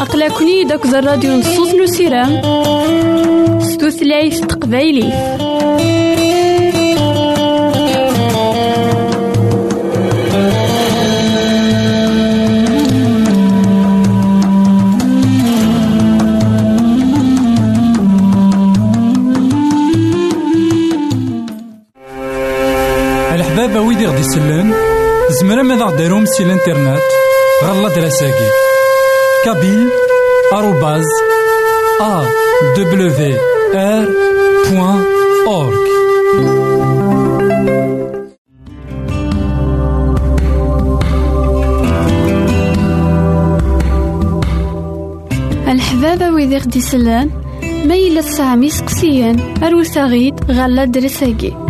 أقلكني داك الراديو نصوص نسيرام ستوثلايف تقبايلي. الحبابة زمرا ماذا غديرهم سي الانترنت غالا دراساكي كابيل آروباز أ دبليو آر بوان أورك الحبابة ويدي غدي ما يلا تسعة سقسيان أروساغيد غالا دراساكي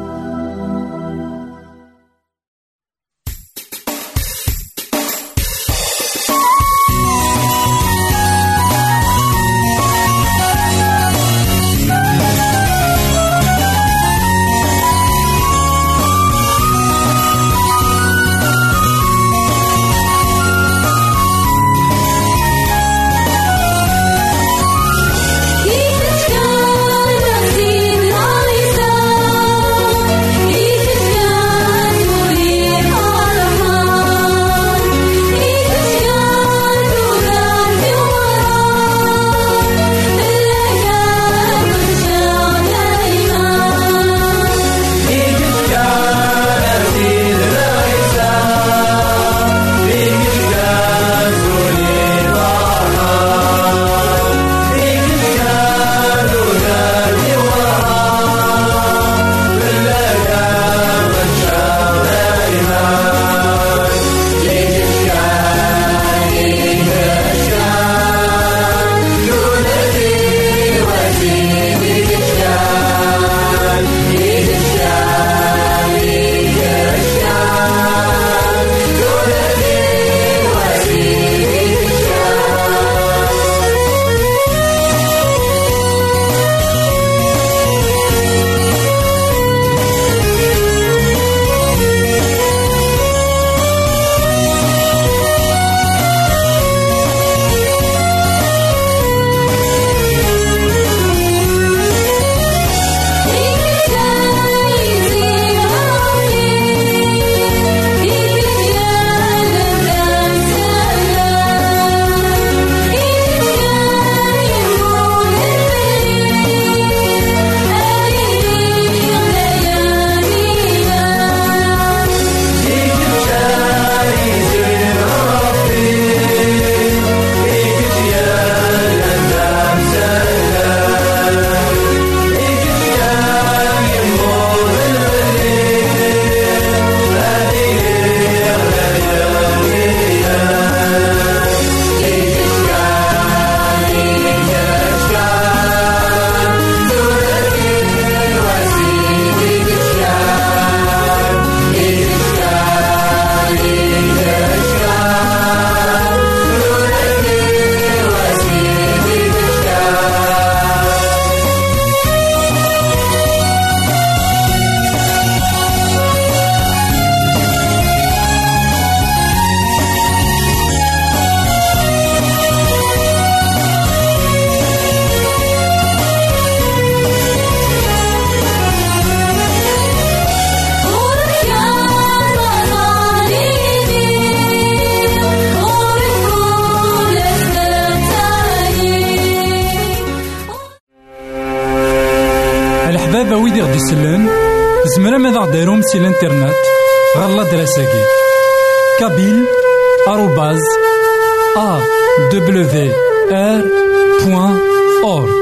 أورك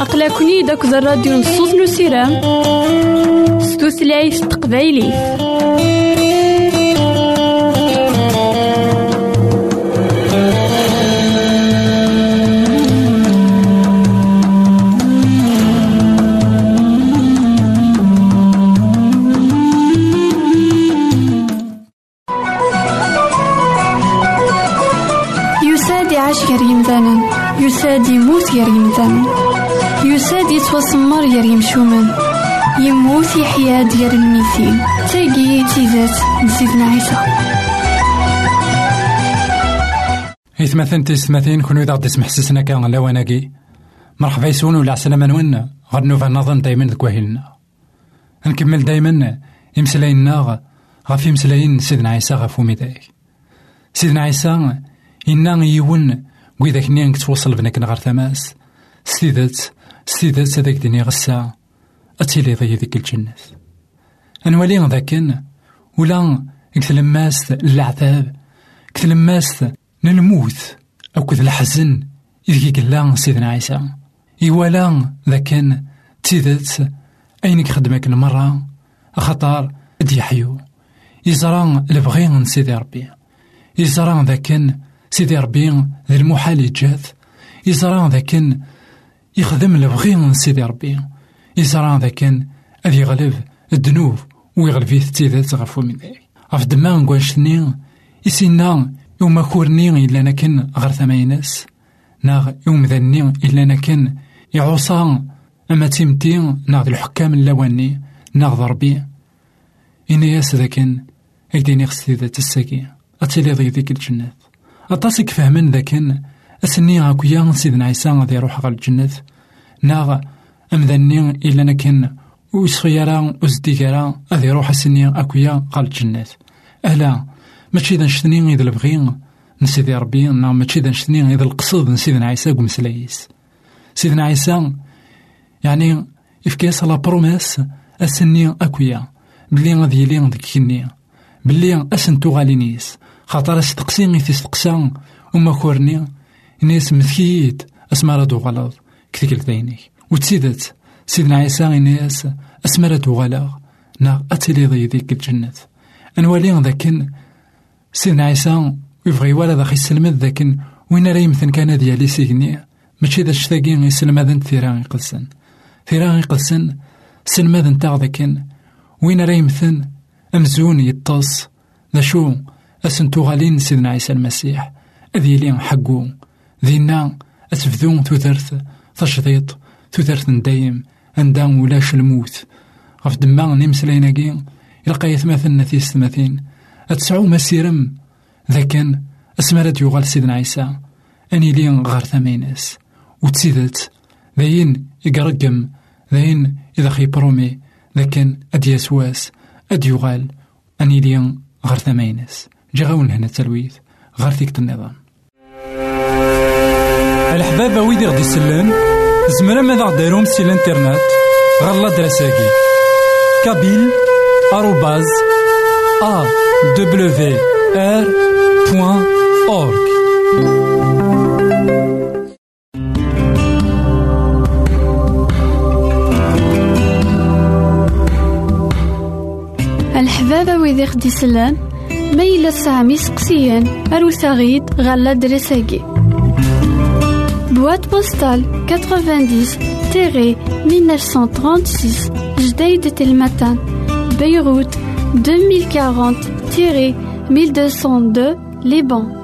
أقلكني داك الراديو نصوص نسيرام ستوثلايف تقبايلي يساد يموت غير يمثالا يساد يتوسمر غير يمشومان يموت يحيا ديال الميتين تاقي تيزات نسيتنا عيسى إثمثن تيستمثين كونو إذا غدي تسمح سسنا كان لواناكي مرحبا يسون ولا عسلامة نونا غاد نوفا نظن دايما دكواهيلنا نكمل دايما يمسلاينا غف يمسلاين سيدنا عيسى غف وميداك سيدنا عيسى إنا يون وإذا كني توصل بنك نغار ثماس ستيدت ستيدت هذاك ديني غسا أتيلي ضي ذيك الجنة أنوالي ذاكن ولا كتلماس العذاب كتلماس نلموت أو كذ الحزن إذ قلا سيدنا عيسى إيوالا ذاكن تيدت أينك خدمك المرة خطر دي حيو يزرى البغي سيدي ربي يزرى ذاكن سيدي ربي ذي المحال يجاث يزرى ذاكن يخدم البغي من سيدي ربي يزرى ذاكن أذي يغلب الذنوب ويغلب تيدات غفو من ذلك غف دما نقوانشتني يسينا يوم كورني إلا نكن غير ثماينس ناغ يوم ذني إلا نكن يعوصا أما تيمتي ناغ الحكام اللواني ناغ ضربي إنا ياس ذاكن أيديني خستي ذات الساقي أتلي ضي ذيك الجنة أطاسك فهمن ذاكن أسني غاكويا سيدنا عيسى غادي يروح غا الجنة. ناغ أمذني إلا نكن ويصفيرا وزديكارا غادي يروح أسني أكويا غا الجنة. أهلا ماشي ذا نشتني إذا البغي نسيدي ربي نا ماشي ذا نشتني إذا القصد نسيدنا عيسى قمسلايس سيدنا عيسى يعني إفكاس لا بروميس أسني أكويا بلي غادي يلي ديك كني بلي أسن تغالينيس خاطر استقسي غي تستقسا وما كورني ناس مثكيت أسمارة غلط كثيك الثيني وتسيدت سيدنا عيسى ناس أسمارة غلط نا أتلي ضي ذيك الجنة. أنوالي ذاكن سيدنا عيسى يبغي ولا ذا يسلمد ذاكن وين راه يمثل كان ديالي سيغني ماشي ذا الشتاقي يسلم هذا ثيران يقلسن ثيران يقلسن سلماد نتاع ذاكن وين راه يمثل أمزون يطص ذا شو أسنتو غالين سيدنا عيسى المسيح أذي لين حقو. ذينا أتفذون تثرث تشضيط تثرث ندايم أندام ولاش الموت. غف دما نمسلايناكي يلقى يثمثلنا في ستماثين. أتسعو مسيرم ذاكن أسمرت يغال سيدنا عيسى. أني لين غار ثمينس وتسيدت ذاين يقرقم ذاين إذا خي برومي لكن أدي يسواس أدي يغال أني لين غار ثمينس جا غاون هنا التلويث غار ثيكت النظام الحبابة ويدي غدي يسلم زمرا ماذا غديرهم سي الانترنت غالا دراساكي. كابيل آروباز أ دبليو آر بوان أورك الحبابة ويدي خدي سلان ما إلا سامي سقسيان أروساغيد غالا دراساكي Boîte postale 90-1936 Jdeï de Telmatan Beyrouth 2040-1202 Liban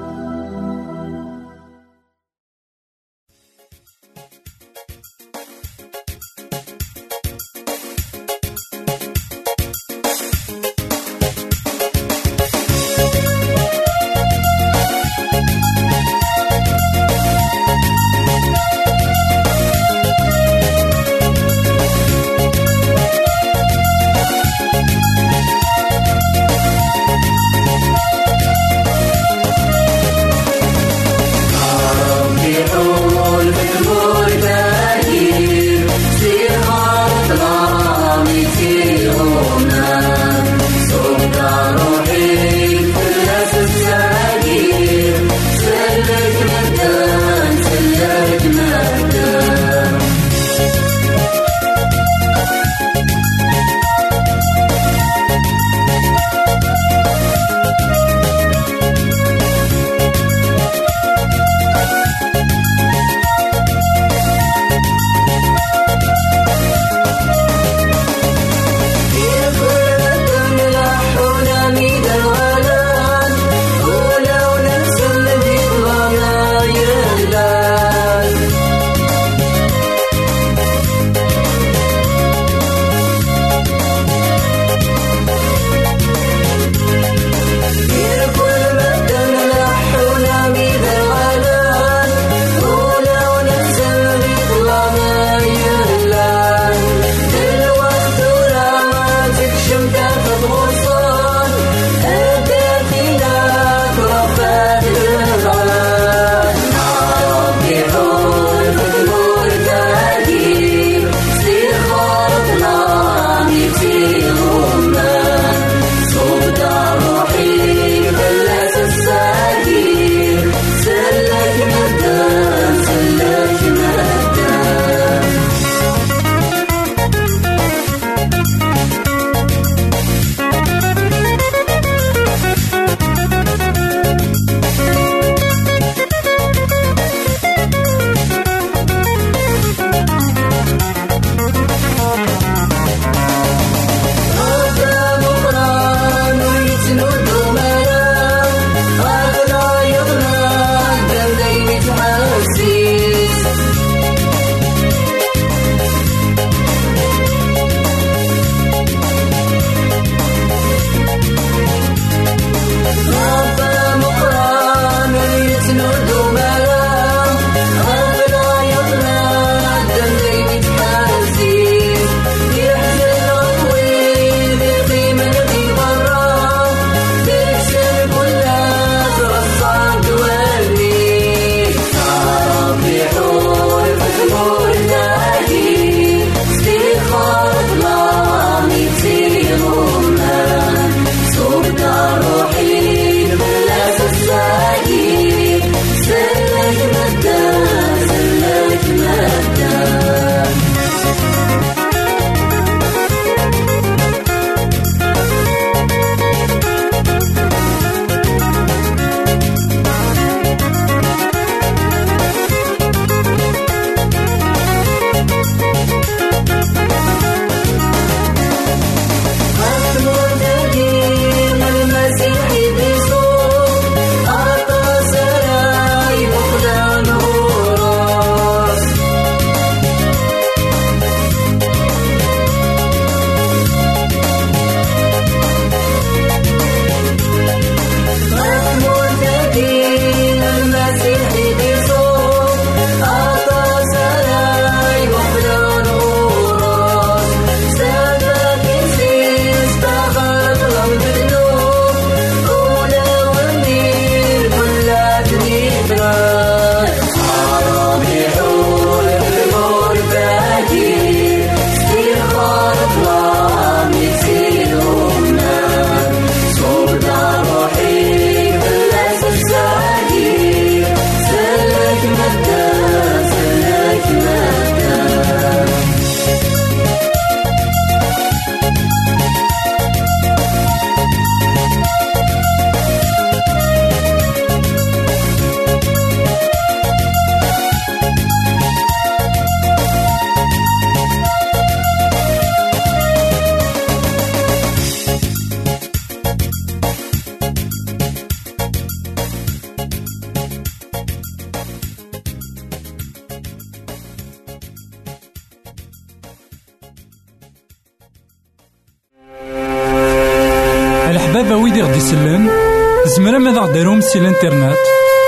ماذا غديرهم سي الانترنت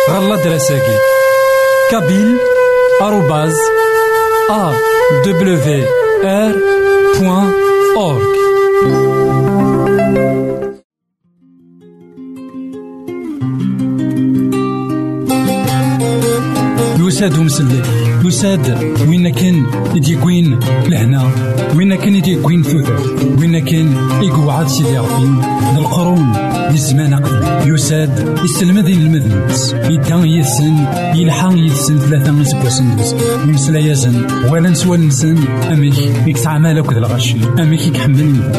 غالا دراساكي كابيل آروباز أ دبليو آر بوان أورك يساد ومسلك يساد وين كان يدي كوين لهنا؟ وين كان يدي كوين ثوثر وين كان يقعد سيدي ربي القرون للزمان قبل. يساد يسلم ذي المذنبس يدان يسن يلحق يسن ثلاثة سبوسن يمسلا يزن ولا نسوى نسن أميك يكسع مالك ذا الغشي أميك يكحمل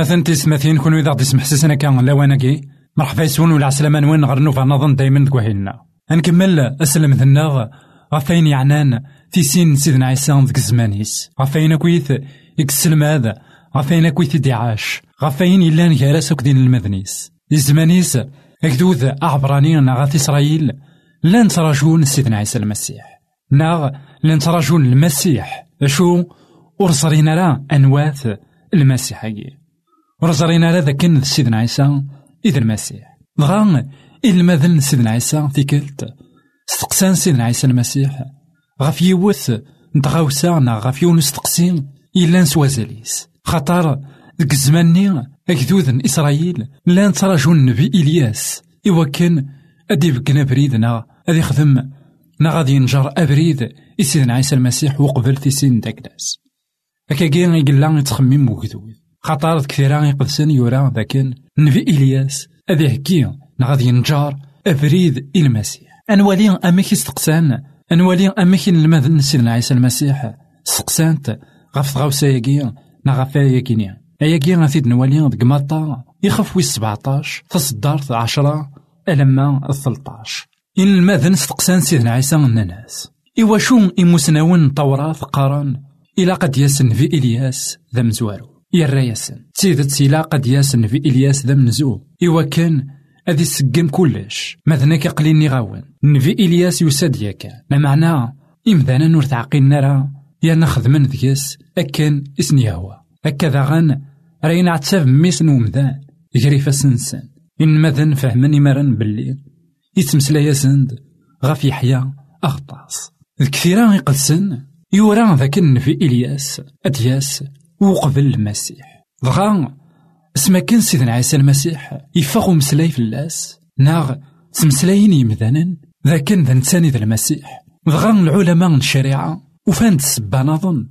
إثماثن تيسماثين كونو إذا غدي سمح سسنا كان لواناكي مرحبا يسون ولا عسلامة نوين غير نوفا نظن دايما دكوهيلنا. نكمل أسلم ذناغ غفاين يعنان. في سين سيدنا عيسى ذك الزمانيس غفاين كويث. يكسلم هذا غفاين كويث ديعاش غفاين يلان كارس دين المذنيس الزمانيس أكدوذ أعبراني ناغ إسرائيل. لن تراجون سيدنا عيسى المسيح. ناغ. لن تراجون المسيح. شو ورصرينا راه أنواث المسيح ورزرينا لا ذاك سيدنا عيسى إذا المسيح. دغا المذل سيدنا عيسى تيكلت استقسان سيدنا عيسى المسيح. غاف يوث نتغاوسا نا غاف يون إلا نسوازاليس. خاطر ديك الزمان أكدود إسرائيل. لا نتراجو النبي إلياس. إوا كان أدي بكنا بريدنا أدي خدم نا غادي ينجر أبريد. سيدنا عيسى المسيح وقبل في سين داكلاس هكا كي يقلا يتخمم وكدود خاطر كثيرا يقدسن يورا ذاكن نبي إلياس أذي هكي نغادي ينجار أبريد المسيح. أنوالي أميك استقسان أنوالي أميك المذن سيدنا عيسى المسيح. سقسانت غف غاوسا ياكي نغفا ياكيني أياكي غاثيد نوالي ديك ماطا يخف ويس سبعطاش تصدرت عشرة ألما الثلطاش إن المذن استقسان سيدنا عيسى الناس إوا شو إموسناون طورات قارن إلا قد ياسن في إلياس ذا مزوارو يرى ياسن تيدت سيلا قد ياسن في إلياس ذا منزو إوا كان أذي سقم كلش. ماذا قليني غاون نفي إلياس يساد ياكا ما معناه إمذانا نور تعقيلنا راه يا نخدمن ذيس أكن إسني هو هكذا غان راينا عتساب ميس نومذان يجري سنسن إن ماذا فهمني مرن باللي يتمسلا ياسند غاف يحيى أغطاس. الكثيران يقدسن. يورا ذاك في إلياس. أدياس. وقبل المسيح. دغا اسما كان سيدنا عيسى المسيح. يفاق مسلاي في اللاس. ناغ سمسلاين يمذانا ذا كان ذا نساني ذا المسيح. دغا العلماء الشريعة. وفان السبا نظن.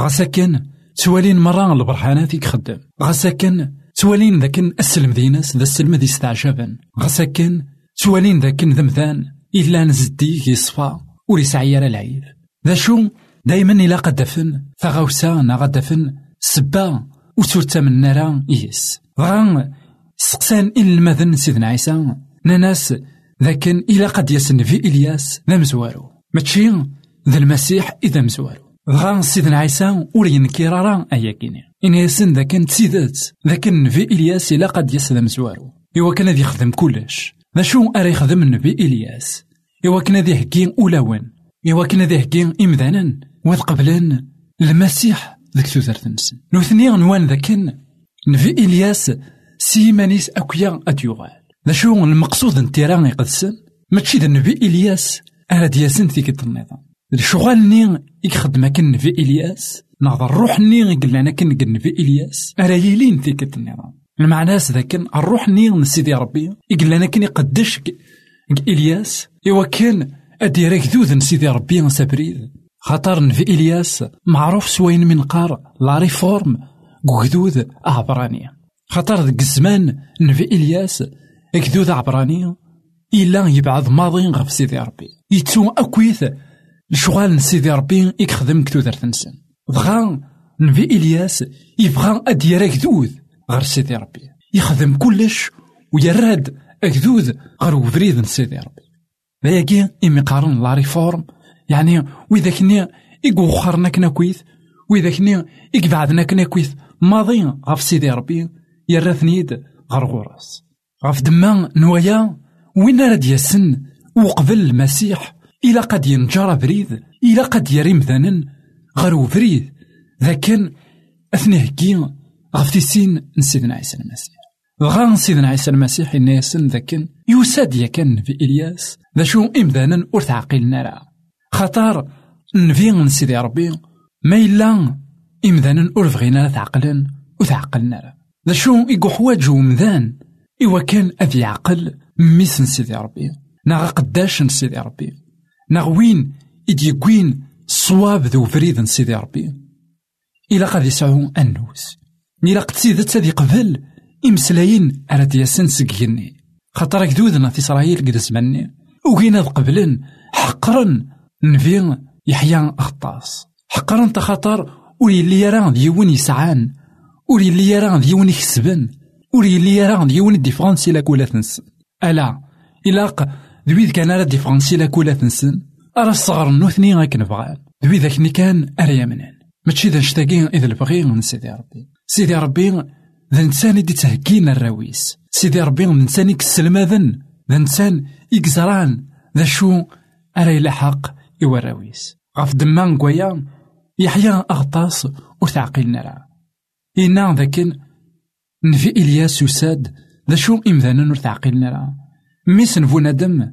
غاسا كان توالين مرة البرهانات يخدم غاسا كان توالين ذاك أسلم ذيناس ذا السلم ذي استعجابا غاسا كان توالين ذاك ذا مثان إلا نزدي يصفى. وليسعي العيب ذا شو؟ دايما إلا قد دفن فغاوسا نا غا دفن سبا وتورتا من نارا إيس. غان سقسان إن المذن سيدنا عيسى ناناس لكن إلا قد يسن في إلياس ذا مزوارو. ماشي ذا المسيح إذا مزوارو. غان سيدنا عيسى ورين كيرارا أياكيني إن يسن ذا كان تسيدات لكن في إلياس إلا قد يس ذا مزوارو. إوا كان ذي يخدم كلش ذا شو أري يخدم النبي إلياس. إوا كان ذي هكين أولاون إوا كان ذي هكين إمذانا وذ قبلان المسيح ذاك ثوثرت نسن نوثني عنوان ذاكن نفي إلياس سيمانيس أكويا أديوغال. ذا شو المقصود انتيران يقدسن ماشي ذا نبي إلياس أرا دياسن ثيك النظام الشغال ني يخدم كن في إلياس؟ نهضر الروح ني يقول لنا كن في إلياس؟ أرا يلين ثيك النظام المعنى ذاك الروح ني من سيدي ربي يقول لنا كن يقدش إلياس إوا كان أديرك ذوذ سيدي ربي سابريد خاطر في إلياس معروف سوين من قار لا ريفورم قدود عبرانية خاطر ذك الزمان نفي إلياس قدود عبرانية إلا يبعض ماضي غف سيدي ربي. يتسو أكويث الشغال سيدي ربي يخدم كتودر تنسن بغا نفي إلياس يبغى أدير أكدود غير سيدي ربي. يخدم كلش ويراد أكدود غير وفريد سيدي ربي. ذاكي إمي قارن لا ريفورم يعني وإذا كني إيقوخرنا كنا كويث وإذا كني إقبعدنا كنا كويث ماضي غف سيدي ربي يراثنيد غر غرس غف دما نوايا وين راد يسن وقبل المسيح إلا قد ينجر بريد إلا قد يري مثلا غير وفريد ذاكن أثني هكي غفتي سين نسيدنا عيسى المسيح غا سيدنا عيسى المسيح يسن ذاكن يساد يا كان في إلياس ذا شو إمدانا ور تعقيلنا راه خاطر نفي نسيدي ربي ما إلا إمدانا ور بغينا تعقلن وتعقلنا راه ذا شو إيقو حواج ومذان إوا كان أذ يعقل ميس نسيدي ربي. ناغ قداش نسيدي ربي. ناغ وين إديكوين صواب ذو فريد نسيدي ربي. إلا قد يسعو النوس إلا قد سيدت هذي قبل إمسلاين أراد ياسن سكيني خاطر كدودنا في إسرائيل قد زمني وكينا قبلن حقرن. نفي يحيى أخطاس حقرن تخاطر ولي اللي يرى ديون يسعان. ولي اللي يرى ديون يكسبن ولي اللي يرى ديون ديفرانسي لا كولا تنسن. ألا إلا ذويذ كان راه ديفرانسي لا كولا تنسن. أرى الصغر نوثني غاك نبغى ذوي ذاك كان منان ماشي ذا نشتاقي إذا البغي من سيدي ربي. سيدي ربي ذا إنسان يدي تهكينا الراويس. سيدي ربي ذا إنسان يكسل ماذن؟ ذا إنسان يكزران. ذا شو؟ أرى يلحق إوا الراويس. غاف دمان قويا يحيى أغطاس وتعقيلنا راه إنا ذاكن نفي إلياس يساد. ذا شو؟ إمذانا ور تعقيلنا راه ميس نفو ندم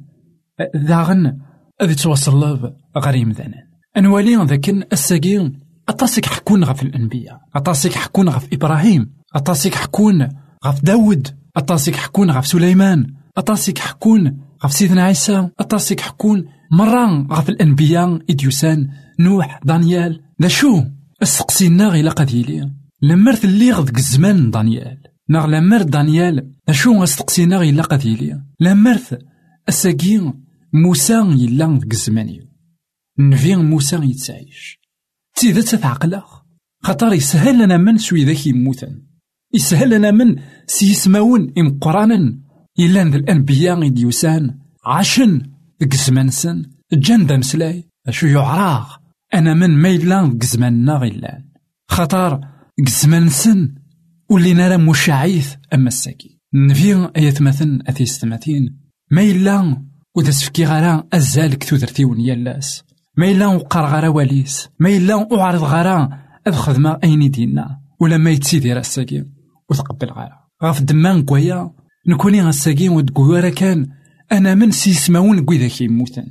ذاغن أذي توصل غير إمذانا أنوالي ذاكن الساقين أطاسك حكون غف الأنبياء أطاسك حكون غف إبراهيم أطاسك حكون غف داود أطاسك حكون غف سليمان أطاسك حكون غف سيدنا عيسى أطاسك حكون مرة غف الأنبياء إديوسان نوح دانيال. ذا شو السقسينا غيلا قديلي. لمرت اللي غدك الزمان دانيال. ناغ لمرت دانيال شو استقسينا غيلا قديلي. لمرت الساقين موسى يلا غدك الزمان نفي موسى يتعيش تيدا تعقلها خاطر يسهل لنا من سوي ذاك يموتن. يسهل لنا من سيسماون إمقرانا إلا ذا الأنبياء ديوسان عاشن ذك سن جان مسلاي. شو يعراغ. أنا من إلا ذك زماننا غيلان. خاطر ذك سن ولينا راه مشاعيث أما الساكي. نفي مثلا أثيستماتين ما إلا وذا سفكي غارا أزالك تودرتيون يالاس ما إلا وقار غارا واليس ما إلا أعرض غارا أذ خدمة أين دينا؟ ولا ما يتسيدي راساكي وتقبل غارا غاف دمان قويا نكوني غاساكي ودقويا كان أنا من سيسماون قوي ذاك يموتن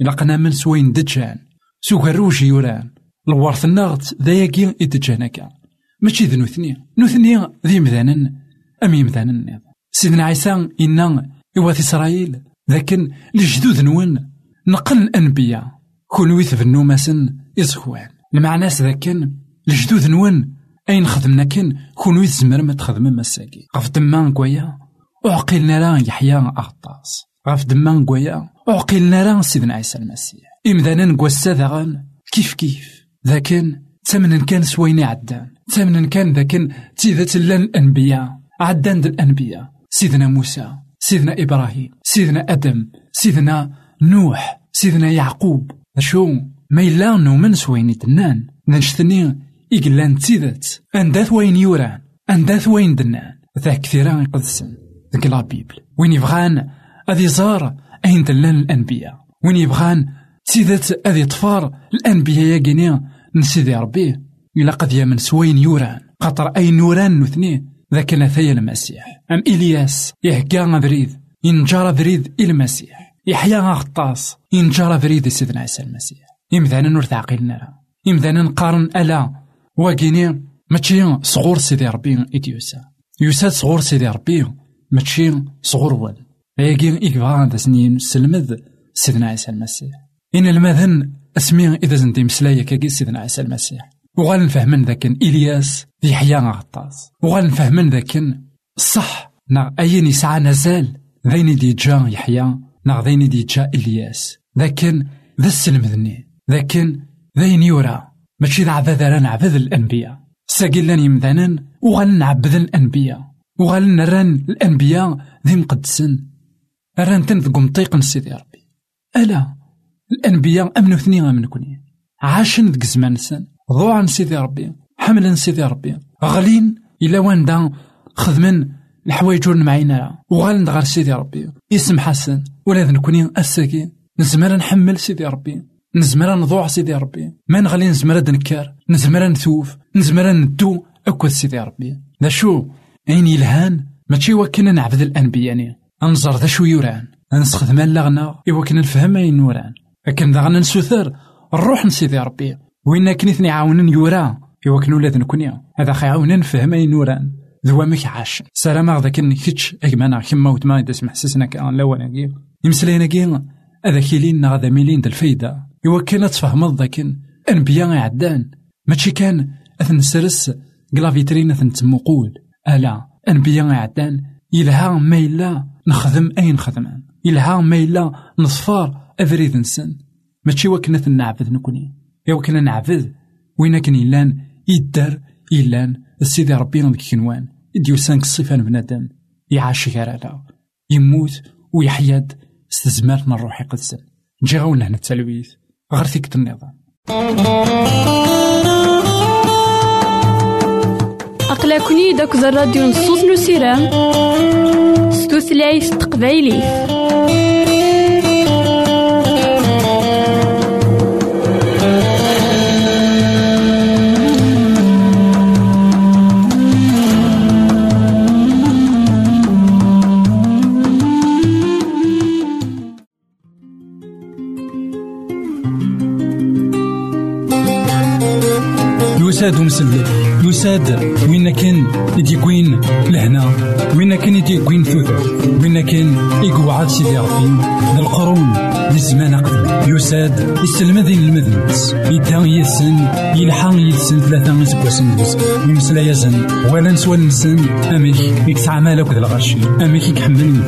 إلا من سوين دجان سوغ الروج يوران. الورث النغط ذاياكي إدجانكا ماشي ذ نوثني. نوثني ذي مذانن أم يمذانن سيدنا عيسى إنا إوات إسرائيل لكن الجدود نون نقل الأنبياء. كونوي تبنو ماسن إزخوان المعنى ذاكن الجدود نون أين خدمنا كن تزمر ما تخدم مساكي. غف دمان قويا وعقلنا راه يحيى أغطاس. غف دمان قويا وعقلنا راه سيدنا عيسى المسيح. إمدانا نقوسا ذاغن كيف كيف؟ ذاكن ثمنا كان سويني عدان. ثمنا كان ذاكن تيذات لأن الأنبياء عدان الأنبياء سيدنا موسى سيدنا إبراهيم سيدنا أدم سيدنا نوح سيدنا يعقوب. شو ما إلا نومن سوين تنان نشتني إقلان تيدت أنداث وين يوران أنداث وين دنان ذا كثيرا يقدسن ذاك لا بيبل وين يبغان أذي زار أين دلان الأنبياء وين يبغان تيدت أذي طفار الأنبياء يا جينيا نسيدي ربي إلا قد يمن سوين يوران قطر أي نوران نثني ذاك نثي المسيح أم إلياس يهكا بريد ينجر بريد المسيح يحيى غطاس ينجر فريد سيدنا عيسى المسيح. إمذانا نور تعقيلنا إمذانا نقارن ألا. واكيني ماشي صغور سيدي ربي إديوسا يوساد صغور سيدي ربي. ماشي صغور ون لكن إكبا هذا سنين سلمذ سيدنا عيسى المسيح. إن المذن أسمي إذا زنتي مسلايا كاكي سيدنا عيسى المسيح. وغال نفهمن ذاك إلياس يحيى غطاس وغال نفهمن ذاك صح. نا أين يسعى نزال. ذيني دي جا يحيى ناغ دي جا إلياس. ذاكن ذا السلمذني ذاكن ذاين يورا ماشي ذا عباد راه نعبد الأنبياء. ساقي لأن يمذانا وغال نعبد الأنبياء. وغال نران الأنبياء ذي مقدسن. ران تنذ طيق سيدي ربي. ألا الأنبياء أمنو ثنين من كوني. عاشن ذك زمان سن. ضوعا سيدي ربي. حملا سيدي ربي. غلين إلا وان دا خدمن الحوايج ور معينا وغال ندغر سيدي ربي. اسم حسن. ولا ذنكوني الساكي نزمر نحمل سيدي ربي. نزمر نضوع سيدي ربي. ما نغلي نزمر نكار نزمر نثوف. نزمر ندو. أكد سيدي ربي. ذا شو؟ عين يلهان ماشي وكنا نعبد الأنبياء يعني أنظر ذا شو يوران أنستخدم اللغنا إوا كنا نفهم أين نوران. لكن ذا نسوثر. الروح نسيدي ربي. وين كنيثني عاونن يورا. إوا كنا ولاد نكونيا هذا خيعاونن نفهم أين نوران. ذو مك عاش. سلام ذاك كتش أجمانا كما وتما تسمح سسنا كأن لوانا يمسلينا كي هذا كيلين غادا ميلين د الفايدة إوا كان تفهمض ذاك أنبياء عدان. ماشي كان أثن سرس قلا فيترين أثن تمقول ألا أنبياء عدان. يلها ما إلا نخدم أي نخدم يلها ما إلا نصفار أفريد نسن. ماشي وكنا نعبد نكوني. يا وكنا نعبد. وين كان إلان يدار إلان. السيدي ربي ذيك كنوان. يديو سانك الصفان بنادم يعاش غير يموت ويحيد استزمارنا الروحي قدسن. نجي غاون هنا التلويث غير ثيكت النظام. أقلكني داك الراديو نصوص نسيرام ستوثلايف تقبايلي يساد ومسلي يساد وين كان يديكوين لهنا وين كان يديكوين ثوث وين كان يقعد سيدي ربي. ذي الزمان أقدم يساد يسلم ذي المذنبس يدا يسن يلحق يسن ثلاثة سكواسن دوز يمسلا يزن ولا نسوى نسن. أميك يكسع مالك ذا الغرشي أميك يكحمل